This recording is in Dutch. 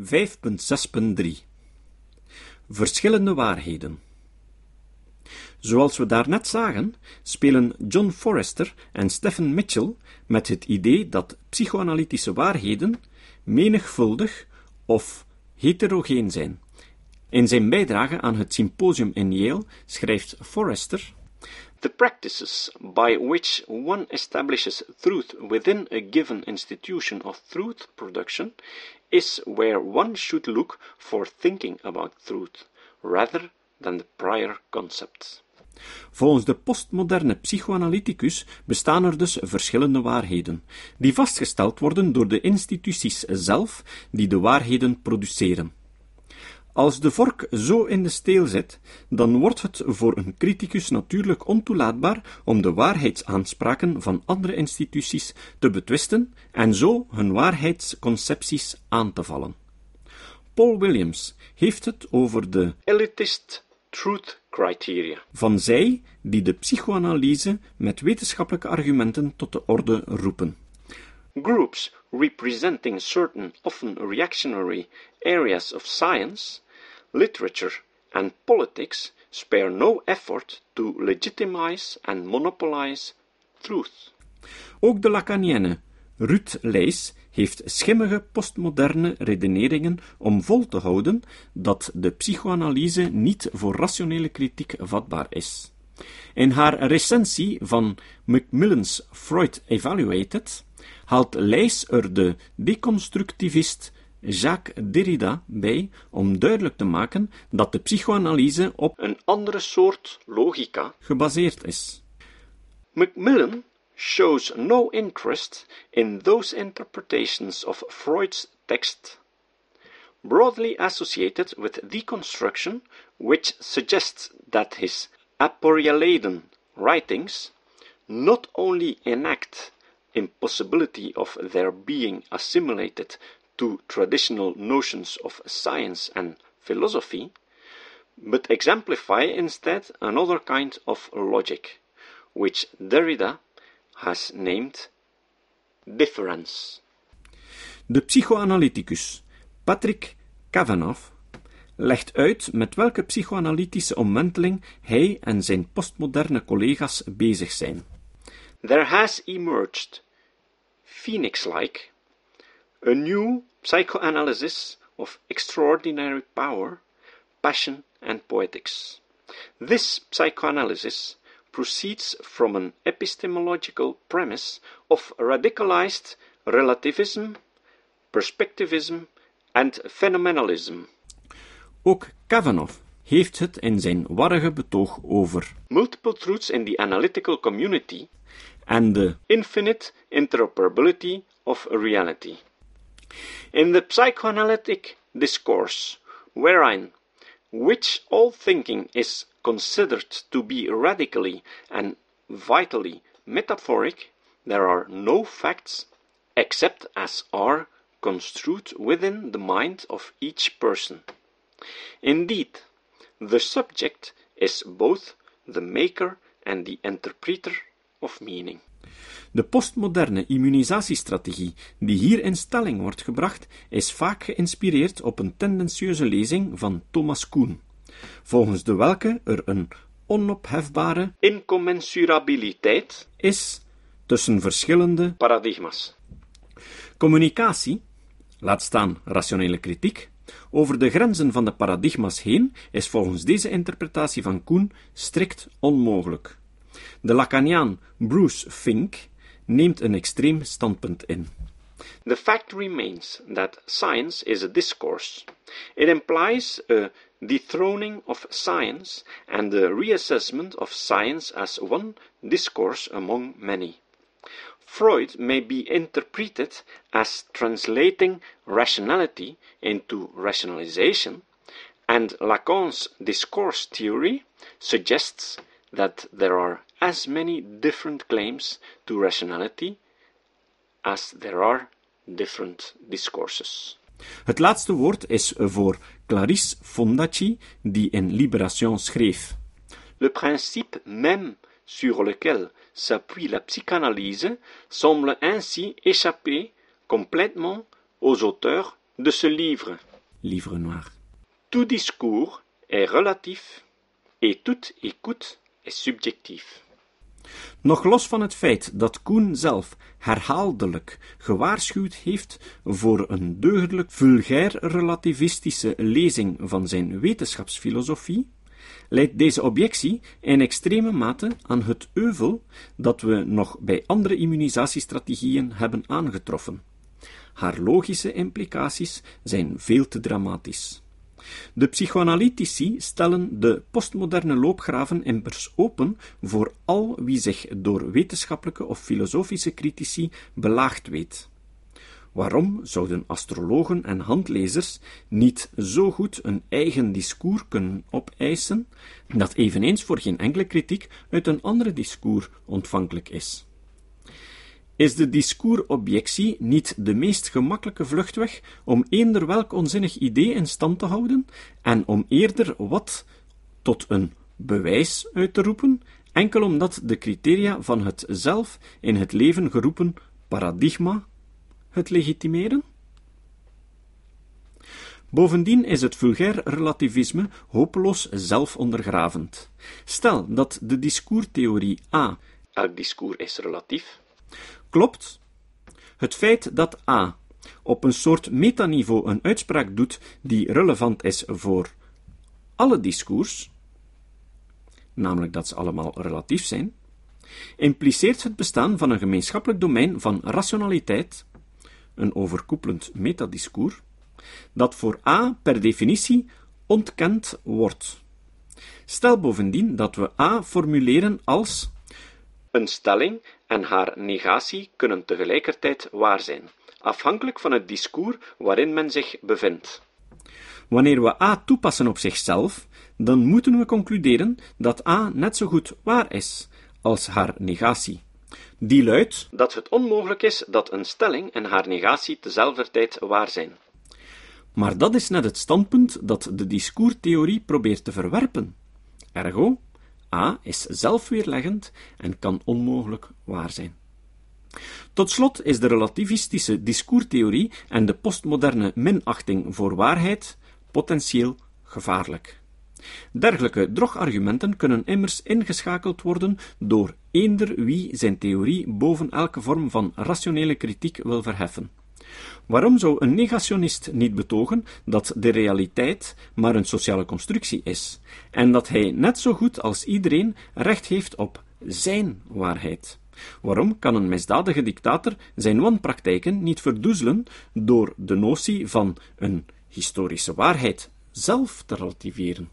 5.6.3 Verschillende waarheden Zoals we daarnet zagen, spelen John Forrester en Stephen Mitchell met het idee dat psychoanalytische waarheden menigvuldig of heterogeen zijn. In zijn bijdrage aan het symposium in Yale schrijft Forrester The practices by which one establishes truth within a given institution of truth production is where one should look for thinking about truth, rather than the prior concepts. Volgens de postmoderne psychoanalyticus bestaan er dus verschillende waarheden, die vastgesteld worden door de instituties zelf die de waarheden produceren. Als de vork zo in de steel zit, dan wordt het voor een criticus natuurlijk ontoelaatbaar om de waarheidsaanspraken van andere instituties te betwisten en zo hun waarheidsconcepties aan te vallen. Paul Williams heeft het over de elitist truth criteria van zij die de psychoanalyse met wetenschappelijke argumenten tot de orde roepen. Groups representing certain often reactionary areas of science, literature, and politics spare no effort to legitimize and monopolize truth. Ook de Lacanienne Ruth Leys heeft schimmige postmoderne redeneringen om vol te houden dat de psychoanalyse niet voor rationele kritiek vatbaar is. In haar recensie van Macmillan's Freud Evaluated haalt Leys er de deconstructivist Jacques Derrida bij om duidelijk te maken dat de psychoanalyse op een andere soort logica gebaseerd is. Macmillan shows no interest in those interpretations of Freud's text broadly associated with deconstruction which suggest that his aporia-laden writings not only enact impossibility of their being assimilated to traditional notions of science and philosophy, but exemplify instead another kind of logic, which Derrida has named difference. De psychoanalyticus Patrick Kavanagh legt uit met welke psychoanalytische omwenteling hij en zijn postmoderne collega's bezig zijn. There has emerged, phoenix-like, a new psychoanalysis of extraordinary power, passion, and poetics. This psychoanalysis proceeds from an epistemological premise of radicalized relativism, perspectivism, and phenomenalism. Ook Kavanagh heeft het in zijn warrige betoog over multiple truths in the analytical community en de infinite interoperability of reality. In the psychoanalytic discourse, wherein which all thinking is considered to be radically and vitally metaphoric, there are no facts except as are construed within the mind of each person. Indeed, the subject is both the maker and the interpreter of meaning. De postmoderne immunisatiestrategie die hier in stelling wordt gebracht, is vaak geïnspireerd op een tendentieuze lezing van Thomas Kuhn, volgens de welke er een onophefbare incommensurabiliteit is tussen verschillende paradigma's. Communicatie, laat staan rationele kritiek, over de grenzen van de paradigma's heen is volgens deze interpretatie van Kuhn strikt onmogelijk. De Lacaniaan Bruce Fink neemt een extreem standpunt in. The fact remains that science is a discourse. It implies a dethroning of science and the reassessment of science as one discourse among many. Freud may be interpreted as translating rationality into rationalization, and Lacan's discourse theory suggests that there are as many different claims to rationality as there are different discourses. Het laatste woord is voor Clarisse Fondacci, die in Libération schreef. Le principe même sur lequel s'appuie la psychanalyse semble ainsi échapper complètement aux auteurs de ce livre. Livre Noir. Tout discours est relatif et toute écoute est subjective. Nog los van het feit dat Koen zelf herhaaldelijk gewaarschuwd heeft voor een deugdelijk vulgair relativistische lezing van zijn wetenschapsfilosofie, leidt deze objectie in extreme mate aan het euvel dat we nog bij andere immunisatiestrategieën hebben aangetroffen. Haar logische implicaties zijn veel te dramatisch. De psychoanalytici stellen de postmoderne loopgraven immers open voor al wie zich door wetenschappelijke of filosofische critici belaagd weet. Waarom zouden astrologen en handlezers niet zo goed een eigen discours kunnen opeisen, dat eveneens voor geen enkele kritiek uit een andere discours ontvankelijk is? Is de discoursobjectie niet de meest gemakkelijke vluchtweg om eender welk onzinnig idee in stand te houden en om eerder wat tot een bewijs uit te roepen, enkel omdat de criteria van het zelf in het leven geroepen paradigma het legitimeren? Bovendien is het vulgair relativisme hopeloos zelfondergravend. Stel dat de discourstheorie A, elk discours is relatief, klopt. Het feit dat A op een soort metaniveau een uitspraak doet die relevant is voor alle discours, namelijk dat ze allemaal relatief zijn, impliceert het bestaan van een gemeenschappelijk domein van rationaliteit, een overkoepelend metadiscours, dat voor A per definitie ontkend wordt. Stel bovendien dat we A formuleren als een stelling en haar negatie kunnen tegelijkertijd waar zijn, afhankelijk van het discours waarin men zich bevindt. Wanneer we A toepassen op zichzelf, dan moeten we concluderen dat A net zo goed waar is als haar negatie. Die luidt dat het onmogelijk is dat een stelling en haar negatie tezelfde tijd waar zijn. Maar dat is net het standpunt dat de discourstheorie probeert te verwerpen. Ergo, A is zelfweerleggend en kan onmogelijk waar zijn. Tot slot is de relativistische discourstheorie en de postmoderne minachting voor waarheid potentieel gevaarlijk. Dergelijke drogargumenten kunnen immers ingeschakeld worden door eender wie zijn theorie boven elke vorm van rationele kritiek wil verheffen. Waarom zou een negationist niet betogen dat de realiteit maar een sociale constructie is, en dat hij net zo goed als iedereen recht heeft op zijn waarheid? Waarom kan een misdadige dictator zijn wanpraktijken niet verdoezelen door de notie van een historische waarheid zelf te relativeren?